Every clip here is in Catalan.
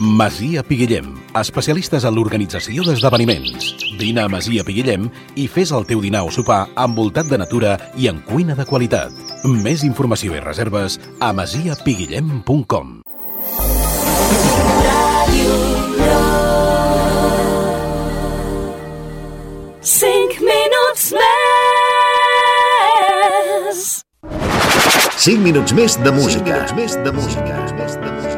Masia Piguillem, especialistes en l'organització d'esdeveniments. Vine a Masia Piguillem i fes el teu dinar o sopar envoltat de natura i en cuina de qualitat. Més informació i reserves a masiapiguillem.com Cinc minuts més. 5 minuts més de música. 5 minuts més de música.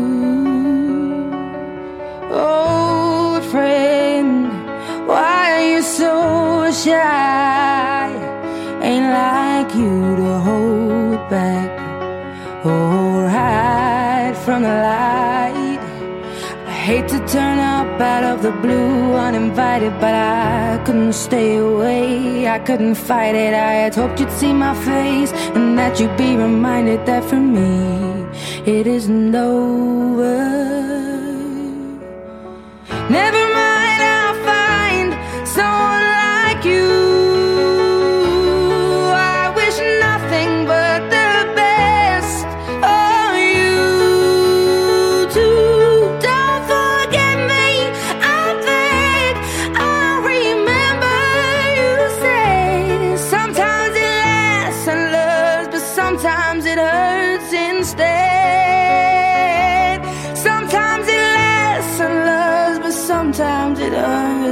Shy? Ain't like you to hold back or hide from the light. I hate to turn up out of the blue uninvited, but I couldn't stay away. I couldn't fight it. I had hoped you'd see my face and that you'd be reminded that for me it isn't over. Never mind,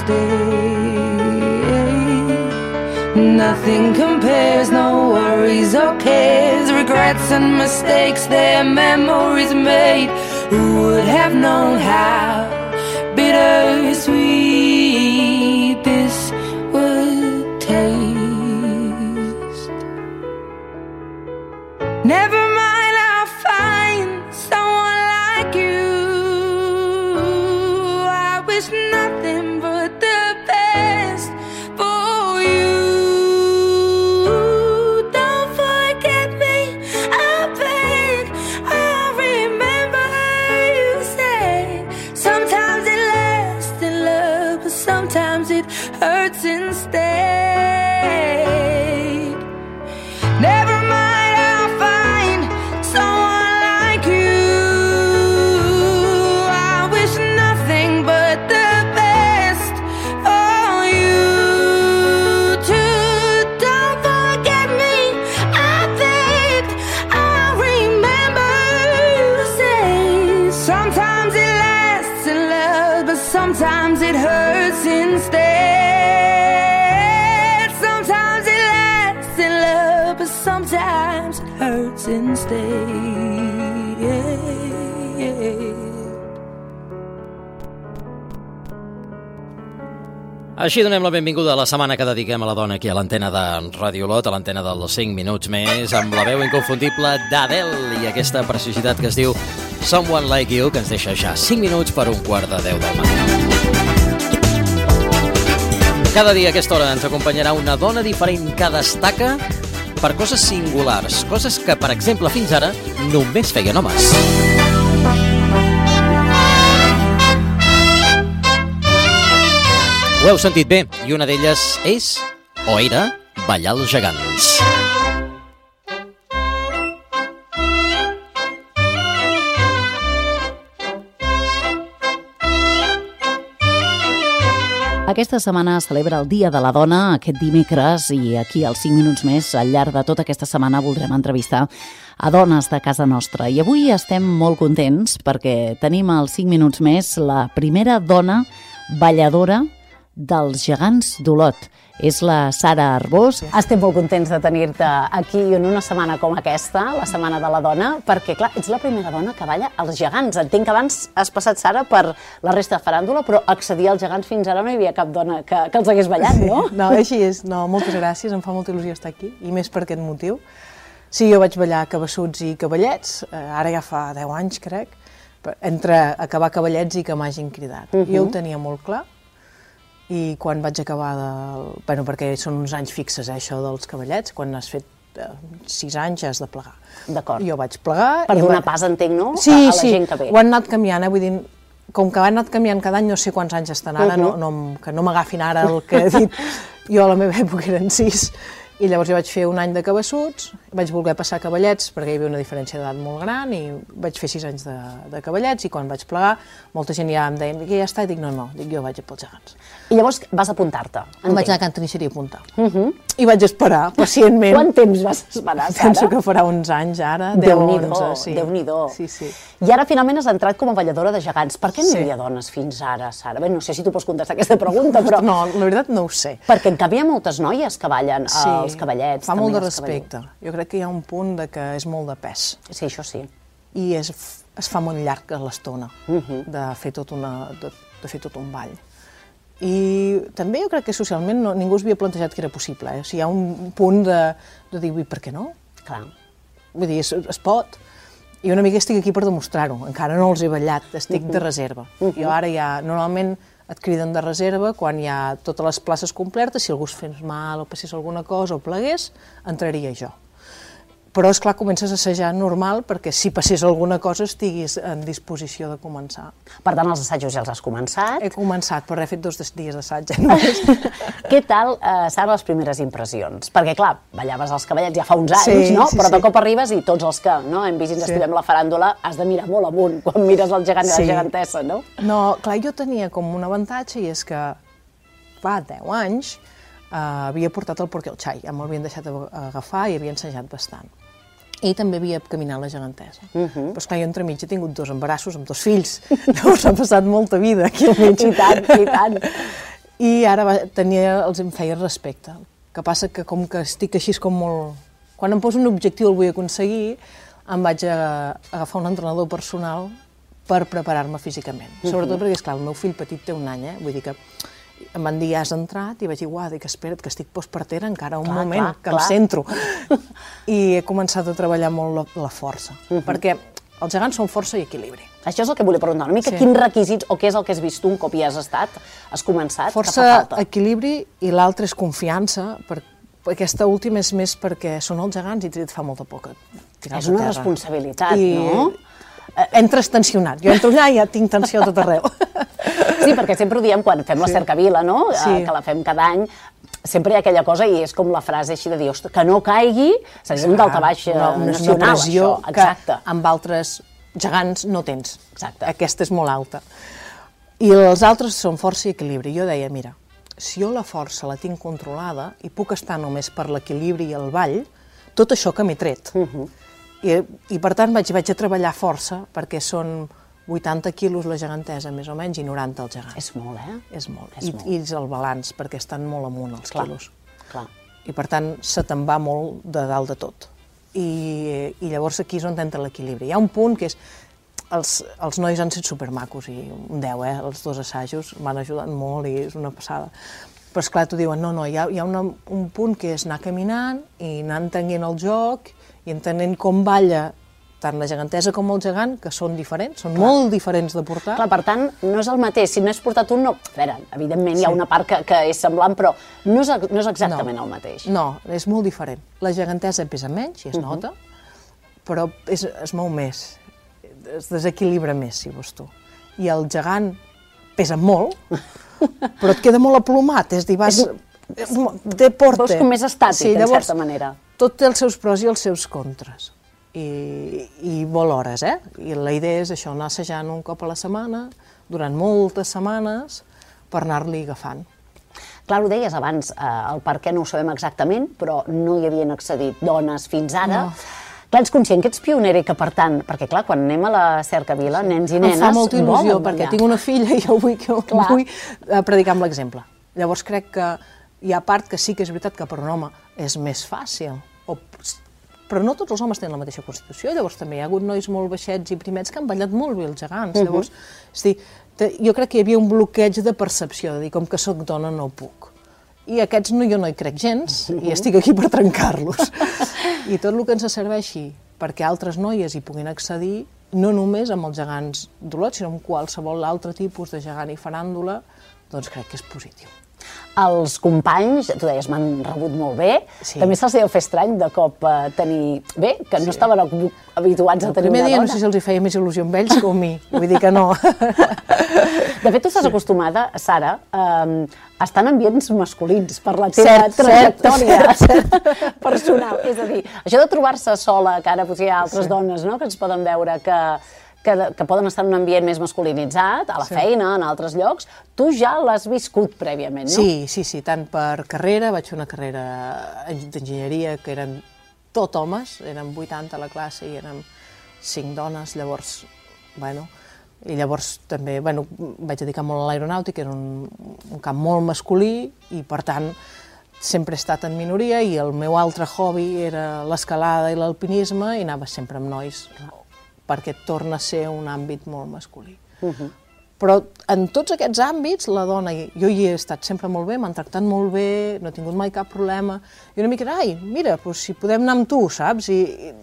Instead. Nothing compares, no worries or cares, regrets and mistakes, their memories made. Who would have known how bittersweet Així donem la benvinguda a la setmana que dediquem a la dona aquí a l'antena de Ràdio Lot, a l'antena dels 5 minuts més, amb la veu inconfundible d'Adel i aquesta preciositat que es diu Someone Like You, que ens deixa ja 5 minuts per un quart de 10 del matí. Cada dia a aquesta hora ens acompanyarà una dona diferent que destaca per coses singulars, coses que, per exemple, fins ara només feien homes. Ho heu sentit bé, i una d'elles és, o era, ballar els gegants. Aquesta setmana celebra el Dia de la Dona, aquest dimecres, i aquí als 5 minuts més, al llarg de tota aquesta setmana, voldrem entrevistar a dones de casa nostra. I avui estem molt contents perquè tenim als 5 minuts més la primera dona balladora dels gegants d'Olot. És la Sara Arbós. Estem molt contents de tenir-te aquí en una setmana com aquesta, la Setmana de la Dona, perquè, clar, ets la primera dona que balla als gegants. Entenc que abans has passat, Sara, per la resta de faràndula, però accedir als gegants fins ara no hi havia cap dona que, que els hagués ballat, no? No, així és. No, moltes gràcies, em fa molta il·lusió estar aquí, i més per aquest motiu. Sí, jo vaig ballar cabassuts i cavallets, eh, ara ja fa 10 anys, crec, entre acabar cavallets i que m'hagin cridat. Uh -huh. Jo ho tenia molt clar, i quan vaig acabar de... Bueno, perquè són uns anys fixes, eh, això dels cavallets, quan has fet eh, sis anys ja has de plegar. D'acord. Jo vaig plegar... Per donar va... pas, entenc, no? Sí, a, a la sí, gent que ve. ho han anat canviant, eh? vull dir, com que han anat canviant cada any, no sé quants anys estan ara, Uh-huh. no, no, que no m'agafin ara el que he dit. Jo a la meva època eren sis, i llavors jo vaig fer un any de cabassuts, vaig voler passar a cavallets perquè hi havia una diferència d'edat molt gran i vaig fer sis anys de, de cavallets i quan vaig plegar molta gent ja em deia que ja està i dic no, no, dic jo vaig a pels gegants. I llavors vas apuntar-te, Em vaig anar a entenc. Can Trinxeria a apuntar. I vaig esperar pacientment. Quant temps vas esperar, Sara? Penso que farà uns anys ara, 10 Déu-n'hi-do, 11, sí. Déu-n'hi-do. Sí, sí. I ara finalment has entrat com a balladora de gegants. Per què no Sí. hi havia dones fins ara, Sara? Bé, no sé si tu pots contestar aquesta pregunta, però... No, la veritat no ho sé. Perquè en canvi hi ha moltes noies que ballen sí. els cavallets. Fa molt de respecte. Jo crec que hi ha un punt de que és molt de pes Sí, això sí. i és, es fa molt llarg l'estona Mhm. de, fer tot una, de, de fer tot un ball. I també jo crec que socialment no, ningú es havia plantejat que era possible. Eh? O sigui, hi ha un punt de, de dir, per què no? Clar. Vull dir, es, es pot. I una mica estic aquí per demostrar-ho. Encara no els he ballat, estic de reserva. Jo ara ja, normalment et criden de reserva quan hi ha totes les places complertes, si algú es fes mal o passés alguna cosa o plegués, entraria jo. Però, és clar comences a assajar normal perquè si passés alguna cosa estiguis en disposició de començar. Per tant, els assajos ja els has començat. He començat, però he fet dos dies d'assaig. Eh? només. Què tal, eh, Sara, les primeres impressions? Perquè, clar, ballaves els cavallets ja fa uns anys, Sí, no? sí, Però de sí. cop arribes i tots els que no, hem vist i ens Sí. estimem la faràndula, has de mirar molt amunt quan mires el gegant i Sí. la gegantessa, no? No, clar, jo tenia com un avantatge i és que fa 10 anys eh, havia portat el porquer el xai, ja m'ho havien deixat a- agafar i havia ensajat bastant. I també havia caminat la gegantesa. Uh -huh. Però esclar, jo entremig he tingut dos embarassos amb dos fills. Llavors ha passat molta vida aquí al mig. I tant, i tant. I ara va, tenia, els em feia respecte. El que passa que com que estic així com molt... Quan em poso un objectiu el vull aconseguir, em vaig a, agafar un entrenador personal per preparar-me físicament. Sobretot perquè, esclar, el meu fill petit té un any, eh? Vull dir que em van dir, has entrat, i vaig dir, uah, dic, espera't, que estic postpartera encara un Clar, moment, clar, que clar. em centro. I he començat a treballar molt la, la força, perquè els gegants són força i equilibri. Això és el que volia preguntar una mica. Sí. Quins requisits o què és el que has vist tu un cop hi has estat, has començat, Força que fa falta? equilibri i l'altre és confiança, per, aquesta última és més perquè són els gegants i et fa molta por que És una terra. responsabilitat, I, no? Eh, Entres tensionat. Jo entro allà i ja tinc tensió tot arreu. Sí, perquè sempre ho diem quan fem la Sí. cercavila, no? Eh, Sí. Que la fem cada any. Sempre hi ha aquella cosa i és com la frase així de dir, "Ostres, que no caigui, seria un daltabaix eh, una, nacional, una pressió això. Exacte. que amb altres gegants no tens. Exacte. Aquesta és molt alta. I els altres són força i equilibri. Jo deia, mira, si jo la força la tinc controlada i puc estar només per l'equilibri i el ball, tot això que m'he tret. Mhm. I, I per tant vaig, vaig a treballar força perquè són 80 quilos la gegantesa, més o menys, i 90 el gegant. És molt, eh? és molt. És I, molt. I és el balanç, perquè estan molt amunt els Clar, quilos clar. i per tant se te'n va molt de dalt de tot. I, i llavors aquí és on entra l'equilibri. Hi ha un punt que és els, els nois han set supermacos i un 10, eh? els dos assajos m'han ajudat molt i és una passada. Però esclar, t'ho diuen, no, no, hi ha, hi ha una, un punt que és anar caminant i anar entenent el joc i entenent com balla tant la gegantesa com el gegant, que són diferents, són molt diferents de portar. Clar, per tant, no és el mateix. Si no és portat un, no... A veure, evidentment hi ha Sí. una part que, que és semblant, però no és, no és exactament el mateix. No, és molt diferent. La gegantesa pesa menys, i es nota, però és, es mou més, es desequilibra més, si vols tu. I el gegant pesa molt, però et queda molt aplomat, és a dir, vas... Té porte. Vols com més estàtic, en certa manera. Tot té els seus pros i els seus contres. I, i vol hores, eh? I la idea és això, anar assajant un cop a la setmana, durant moltes setmanes, per anar-li agafant. Clar, ho deies abans, eh, el per què no ho sabem exactament, però no hi havien accedit dones fins ara. No. Clar, ets conscient que ets pionera i que, per tant, perquè clar, quan anem a la cercavila, nens i nenes... Em fa molta il·lusió, perquè tinc una filla i jo vull, que, Clar. vull eh, predicar amb l'exemple. Llavors crec que hi ha part que sí que és veritat que per un home és més fàcil, o, però no tots els homes tenen la mateixa constitució, llavors també hi ha hagut nois molt baixets i primets que han ballat molt bé els gegants, llavors, és dir, te- jo crec que hi havia un bloqueig de percepció, de dir, com que sóc dona no puc. I aquests no, jo no hi crec gens, i estic aquí per trencar-los. I tot el que ens serveixi perquè altres noies hi puguin accedir, no només amb els gegants d'Olot, sinó amb qualsevol altre tipus de gegant i faràndula, doncs crec que és positiu. Els companys, tu deies, m'han rebut molt bé. Sí. També se'ls deu fer estrany de cop eh, tenir... Bé, que no estaven habu- habituats a El tenir primer una dia dona. no sé si els hi feia més il·lusió amb ells que amb mi, vull dir que no. De fet, tu estàs acostumada, Sara, eh, a estar en ambients masculins per la teva Cert, cert, trajectòria personal. És a dir, això de trobar-se sola, que ara potser hi ha altres Sí. dones no?, que ens poden veure que, que, que poden estar en un ambient més masculinitzat, a la Sí. feina, en altres llocs, tu ja l'has viscut prèviament, no? Sí, sí, sí, tant per carrera, vaig fer una carrera d'enginyeria que eren tot homes, eren 80 a la classe i érem 5 dones, llavors, bueno, i llavors també, bueno, vaig dedicar molt a l'aeronàutica, era un, un camp molt masculí i per tant sempre he estat en minoria i el meu altre hobby era l'escalada i l'alpinisme i anava sempre amb nois perquè torna a ser un àmbit molt masculí. Però en tots aquests àmbits, la dona, jo hi he estat sempre molt bé, m'han tractat molt bé, no he tingut mai cap problema. I una mica, ai, mira, doncs si podem anar amb tu, saps? I, i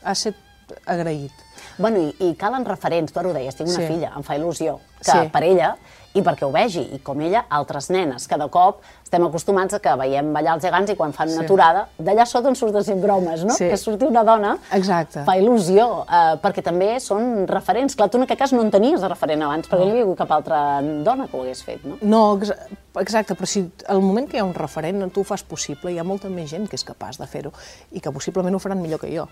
ha estat agraït. Bueno, i, i calen referents, tu ara ho deies, tinc una Sí. filla, em fa il·lusió, que Sí. per ella, i perquè ho vegi, i com ella, altres nenes. Cada cop estem acostumats a que veiem ballar els gegants i quan fan una Sí. aturada, d'allà sota en surten sempre bromes, no? Sí. Que surti una dona Exacte. fa il·lusió, eh, perquè també són referents. Clar, tu en aquest cas no en tenies de referent abans, perquè no hi havia cap altra dona que ho hagués fet, no? No, ex exacte, però si al moment que hi ha un referent tu ho fas possible, hi ha molta més gent que és capaç de fer-ho i que possiblement ho faran millor que jo.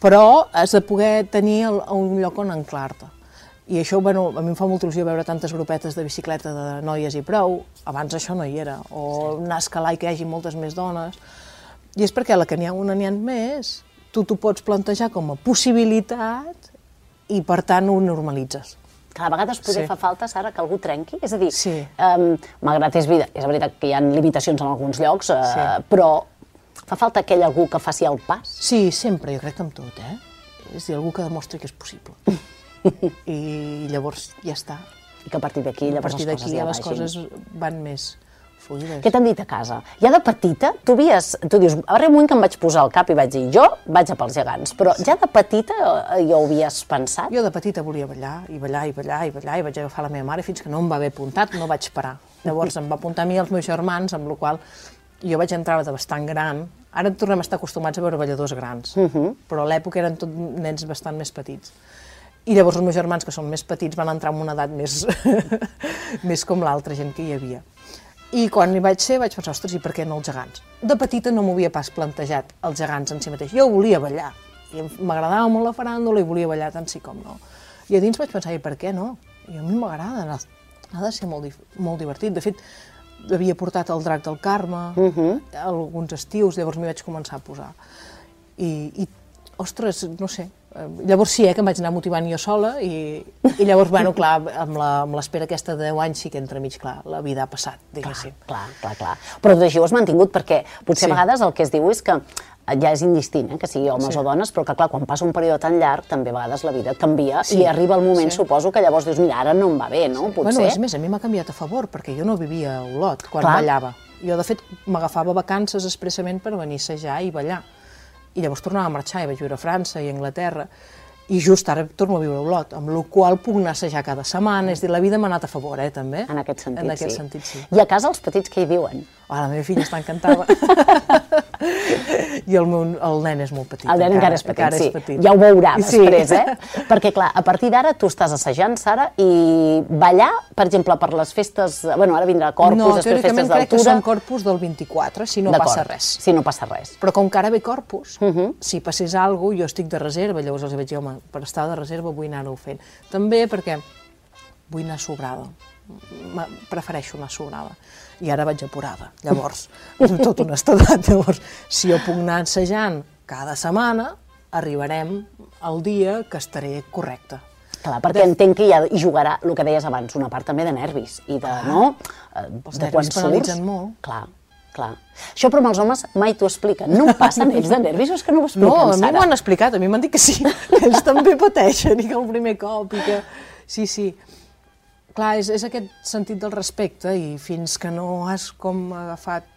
Però has de poder tenir el, un lloc on anclar-te. I això, bueno, a mi em fa molta il·lusió veure tantes grupetes de bicicleta de noies i prou. Abans això no hi era. O anar a escalar i que hi hagi moltes més dones. I és perquè la que n'hi ha una n'hi ha més, tu t'ho pots plantejar com a possibilitat i, per tant, ho normalitzes. Cada vegada poder Sí. fa falta, Sara, que algú trenqui? És a dir, Sí. um, malgrat és vida, és veritat que hi ha limitacions en alguns llocs, uh, Sí. però fa falta aquell algú que faci el pas? Sí, sempre, jo crec que amb tot, eh? És dir, algú que demostri que és possible. I llavors ja està. I que a partir d'aquí A llavors partir les coses d'aquí ja les coses van més fluides. Què t'han dit a casa? Ja de petita, tu havies, tu dius, va haver un moment que em vaig posar al cap i vaig dir, jo vaig a pels gegants, però ja de petita eh, ja ho havies pensat? Jo de petita volia ballar, i ballar, i ballar, i ballar, i vaig agafar la meva mare fins que no em va haver apuntat, no vaig parar. Llavors em va apuntar a mi i als meus germans, amb la qual jo vaig entrar de bastant gran. Ara tornem a estar acostumats a veure balladors grans, però a l'època eren tot nens bastant més petits. I llavors els meus germans, que són més petits, van entrar en una edat més, més com l'altra gent que hi havia. I quan hi vaig ser vaig pensar, ostres, i per què no els gegants? De petita no m'ho havia pas plantejat, els gegants en si mateix. Jo volia ballar, i m'agradava molt la faràndula i volia ballar tant sí com no. I a dins vaig pensar, i per què no? I a mi m'agrada, ha, de ser molt, molt divertit. De fet, havia portat el drac del Carme, alguns estius, llavors m'hi vaig començar a posar. I, i ostres, no sé, eh, llavors sí, eh, que em vaig anar motivant jo sola i, i llavors, bueno, clar, amb l'espera aquesta de 10 anys sí que entre mig, clar, la vida ha passat, diguéssim. Clar, clar, clar. Però tot això ho has mantingut perquè potser Sí. a vegades el que es diu és que ja és indistint, eh, que sigui homes Sí. o dones, però que clar, quan passa un període tan llarg també a vegades la vida canvia Sí. i arriba el moment, Sí. suposo, que llavors dius, mira, ara no em va bé, no? Potser. Bueno, és més, a mi m'ha canviat a favor, perquè jo no vivia a Olot quan Clar. ballava. Jo, de fet, m'agafava vacances expressament per venir a assajar i ballar. I llavors tornava a marxar i vaig viure a França i a Anglaterra i just ara torno a viure a Olot, amb la qual puc anar a assajar cada setmana, és a dir, la vida m'ha anat a favor, eh, també. En aquest sentit, en aquest sí. sentit, sí. I a casa els petits què hi diuen? Oh, la meva filla està encantada. I el, meu, el nen és molt petit. El nen encara, és petit, encara sí. és petit. Ja ho veurà Sí. després, eh? Perquè, clar, a partir d'ara tu estàs assajant, Sara, i ballar, per exemple, per les festes... Bueno, ara vindrà Corpus, no, després teòricament festes crec que d'altura... són corpus del 24, si no passa res. Si no passa res. Però com que ara ve Corpus, uh Mhm. -huh. si passés alguna cosa, jo estic de reserva, llavors els vaig dir, home, per estar de reserva vull anar-ho fent. També perquè vull anar sobrada. Prefereixo anar sobrada. I ara vaig apurada. Llavors, tot un estadat. Llavors, si jo puc anar ensajant cada setmana, arribarem al dia que estaré correcta. Clar, perquè entenc que ja hi jugarà, el que deies abans, una part també de nervis i de, no? Eh, Els de nervis quan surts. penalitzen molt. Clar, clar. Això però amb els homes mai t'ho expliquen. No passen ells de nervis o és que no ho expliquen, No, a mi m'ho han explicat, a mi m'han dit que sí, que ells també pateixen i que el primer cop i que... Sí, sí. Clar, és, és aquest sentit del respecte i fins que no has com agafat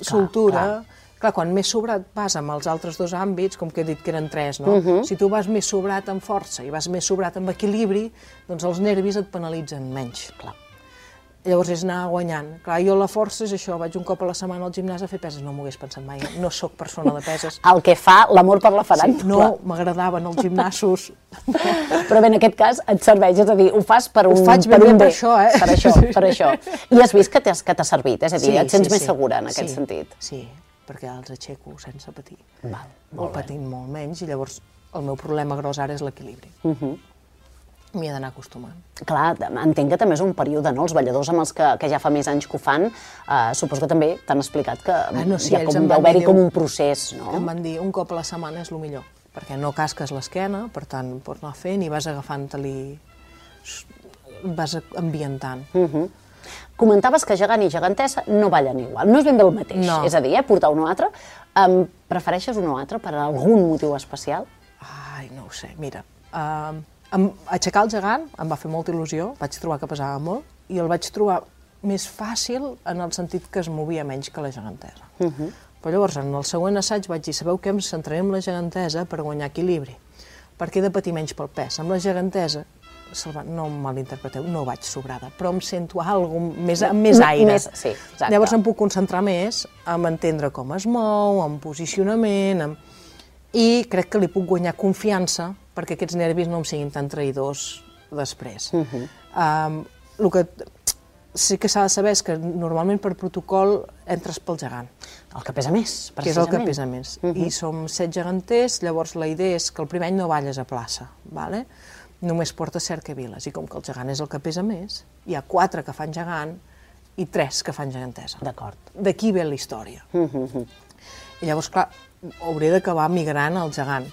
soltura... clar. Clar, quan més sobrat vas amb els altres dos àmbits, com que he dit que eren tres, no? Mhm. Si tu vas més sobrat amb força i vas més sobrat amb equilibri, doncs els nervis et penalitzen menys. Clar. Llavors és anar guanyant. Clar, jo la força és això, vaig un cop a la setmana al gimnàs a fer peses, no m'ho hagués pensat mai, no sóc persona de peses. El que fa l'amor per la faran. Sí, no m'agradaven els gimnasos. Però bé, en aquest cas et serveix, és a dir, ho fas per un, Ho faig ben per bé un per bé. això, eh? Per això, per això. I has vist que t'ha servit, és a dir, Sí, et sents sí, més sí. segura en aquest Sí, sentit. Sí, perquè els aixeco sense patir. Val, Molt patint molt menys i llavors el meu problema gros ara és l'equilibri. Mhm. M'hi he d'anar acostumant. Clar, entenc que també és un període, no? Els balladors amb els que, que ja fa més anys que ho fan, eh, suposo que també t'han explicat que Ah, no, sí, hi ha ells com, deu haver-hi com un- procés, no? Em van dir un cop a la setmana és el millor, perquè no casques l'esquena, per tant, pots anar fent i vas agafant-te-li... vas ambientant. Mhm. Comentaves que gegant i gegantessa no ballen igual. No és ben bé el mateix. No. És a dir, eh, portar un o altre. Um, prefereixes un o altre per algun motiu especial? Ai, no ho sé, mira. Uh, em, aixecar el gegant em va fer molta il·lusió, vaig trobar que pesava molt, i el vaig trobar més fàcil en el sentit que es movia menys que la gegantesa. Uh -huh. Però llavors, en el següent assaig vaig dir, sabeu què, em centraré en la gegantesa per guanyar equilibri, perquè he de patir menys pel pes. Amb la gegantesa, no em malinterpreteu, no vaig sobrada, però em sento algo més, amb més aire. més- sí, exacte. Llavors em puc concentrar més en entendre com es mou, en posicionament, en... i crec que li puc guanyar confiança perquè aquests nervis no em siguin tan traïdors després. Uh -huh. um, el que sí que s'ha de saber és que normalment per protocol entres pel gegant, El que pesa més, que és el que precisament. pesa més. Uh -huh. I som set geganters, llavors la idea és que el primer any no balles a plaça, vale? només portes cercaviles, i com que el gegant és el que pesa més, hi ha quatre que fan gegant i tres que fan gegantesa. D'acord. D'aquí ve la història. Mhm. I llavors, clar, hauré d'acabar migrant al gegant.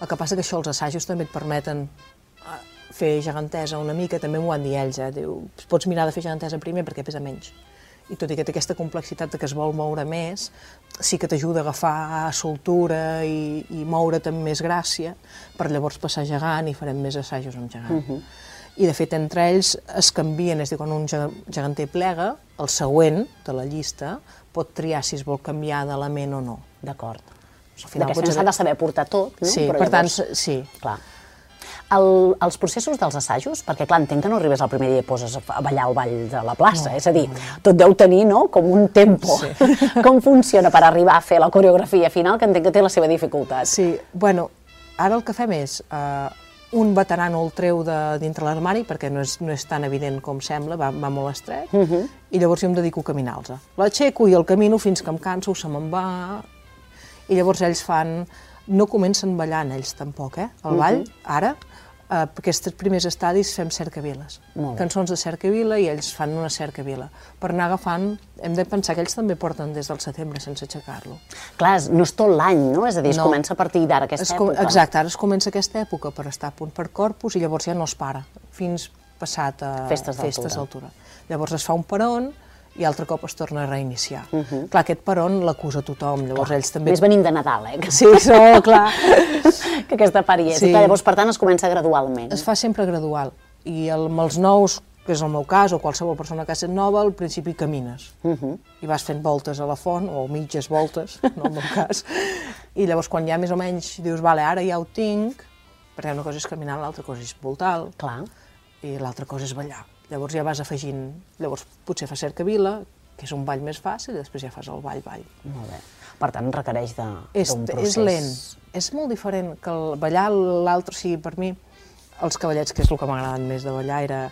El que passa que això, els assajos també et permeten eh, fer gegantesa una mica, també m'ho van dir ells, eh? Diu, pots mirar de fer gegantesa primer perquè pesa menys. I tot i que té aquesta complexitat de que es vol moure més, sí que t'ajuda a agafar soltura i, i moure't amb més gràcia, per llavors passar gegant i farem més assajos amb gegant. I de fet, entre ells es canvien, és a dir, quan un ge- geganter plega, el següent de la llista pot triar si es vol canviar d'element o no. D'acord. Al final s'ha de saber portar tot, no? Sí, Però per tant, llavors- sí. Clar. El, els processos dels assajos, perquè clar, entenc que no arribes al primer dia i poses a, ballar al ball de la plaça, és a dir, tot deu tenir no, com un tempo. Sí. Com funciona per arribar a fer la coreografia final, que entenc que té la seva dificultat. Sí, bueno, ara el que fem és, eh, un veterano el treu de dintre l'armari, perquè no és, no és tan evident com sembla, va, va molt estret, i llavors jo em dedico a caminar-los. L'aixeco i el camino fins que em canso, se me'n va, i llavors ells fan... No comencen ballant ells tampoc, eh? El ball, ara, eh, aquests primers estadis fem cercaviles. Cançons de cercavila i ells fan una cercavila. Per anar agafant, hem de pensar que ells també porten des del setembre sense aixecar-lo. Clar, no és tot l'any, no? És a dir, es No. comença a partir d'ara, aquesta Es com- època. Exacte, ara es comença aquesta època per estar a punt per corpus i llavors ja no es para, fins passat a Festes d'altura. festes d'altura. Llavors es fa un peron i altre cop es torna a reiniciar. Clar, aquest peron l'acusa tothom, llavors ells també... Més venim de Nadal, eh? Que, Sí, no, clar. que aquesta part hi és. Sí. Clar, llavors, per tant, es comença gradualment. Es fa sempre gradual. I el, amb els nous, que és el meu cas, o qualsevol persona que ha estat nova, al principi camines. I vas fent voltes a la font, o mitges voltes, no en el meu cas, I llavors quan ja més o menys dius, vale, ara ja ho tinc, perquè una cosa és caminar, l'altra cosa és voltar, Clar. i l'altra cosa és ballar. Llavors ja vas afegint, llavors potser fas cercavila, que és un ball més fàcil, i després ja fas el ball-ball. Molt bé. Per tant, requereix d'un procés. és lent, és molt diferent que el ballar l'altre, o sigui, per mi, els cavallets, que és el que m'ha agradat més de ballar, era,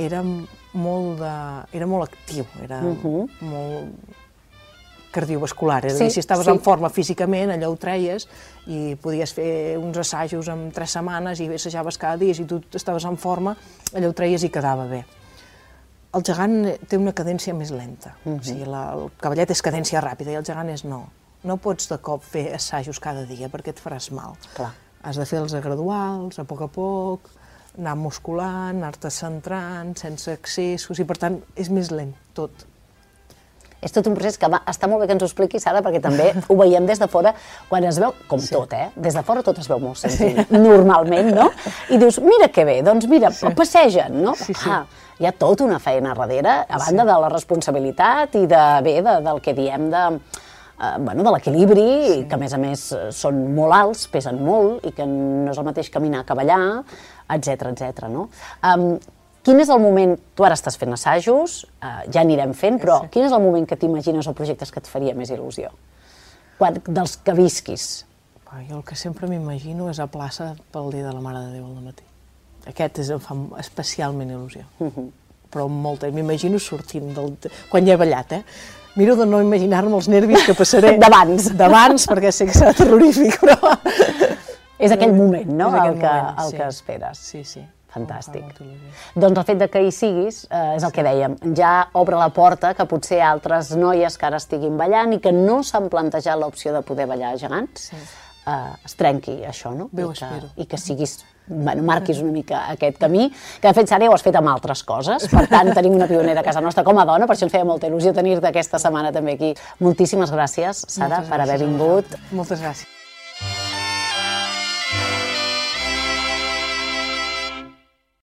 era molt, de, era molt actiu, era molt cardiovascular, és a Sí, dir, si estaves sí. en forma físicament, allò ho treies i podies fer uns assajos en tres setmanes i assajaves cada dia, si tu estaves en forma, allò ho treies i quedava bé. El gegant té una cadència més lenta, o sigui, la, el cavallet és cadència ràpida i el gegant és no. No pots de cop fer assajos cada dia perquè et faràs mal. Clar. Has de fer-los a graduals, a poc a poc, anar musculant, anar-te centrant, sense excessos, i per tant és més lent tot. És tot un procés que va, està molt bé que ens ho expliquis, Sara, perquè també ho veiem des de fora, quan es veu, com sí. tot, eh? Des de fora tot es veu molt senzill, normalment, no? I dius, mira que bé, doncs mira, sí. passegen, no? Sí, sí. Ah, hi ha tota una feina darrere, a banda de la responsabilitat i de, bé, de, del que diem de, eh, bueno, de l'equilibri, sí. que a més a més eh, són molt alts, pesen molt, i que no és el mateix caminar que ballar, etc etc. no? Um, quin és el moment, tu ara estàs fent assajos, uh, ja anirem fent, però sí. quin és el moment que t'imagines o projectes que et faria més il·lusió? Quan, dels que visquis. Jo el que sempre m'imagino és a plaça pel dia de la Mare de Déu al matí. Aquest és, em fa especialment il·lusió. Però molta, m'imagino sortint del... quan ja he ballat, eh? Miro de no imaginar-me els nervis que passaré. D'abans. D'abans, perquè sé que serà terrorífic, però... És aquell moment, no?, És aquell el, que, moment, el sí. que esperes. Sí, sí. Fantàstic. Il·lusió. Doncs el fet de que hi siguis eh, és el que dèiem, ja obre la porta que potser altres noies que ara estiguin ballant i que no s'han plantejat l'opció de poder ballar gegants, sí. eh, es trenqui això, no? Bé, I que, espero. I que siguis, bueno, marquis una mica aquest camí, que de fet, Sara, ja ho has fet amb altres coses, per tant, tenim una pionera a casa nostra com a dona, per això ens feia molta il·lusió tenir-te aquesta setmana també aquí. Moltíssimes gràcies, Sara, Moltes per haver gràcies vingut. Moltes gràcies.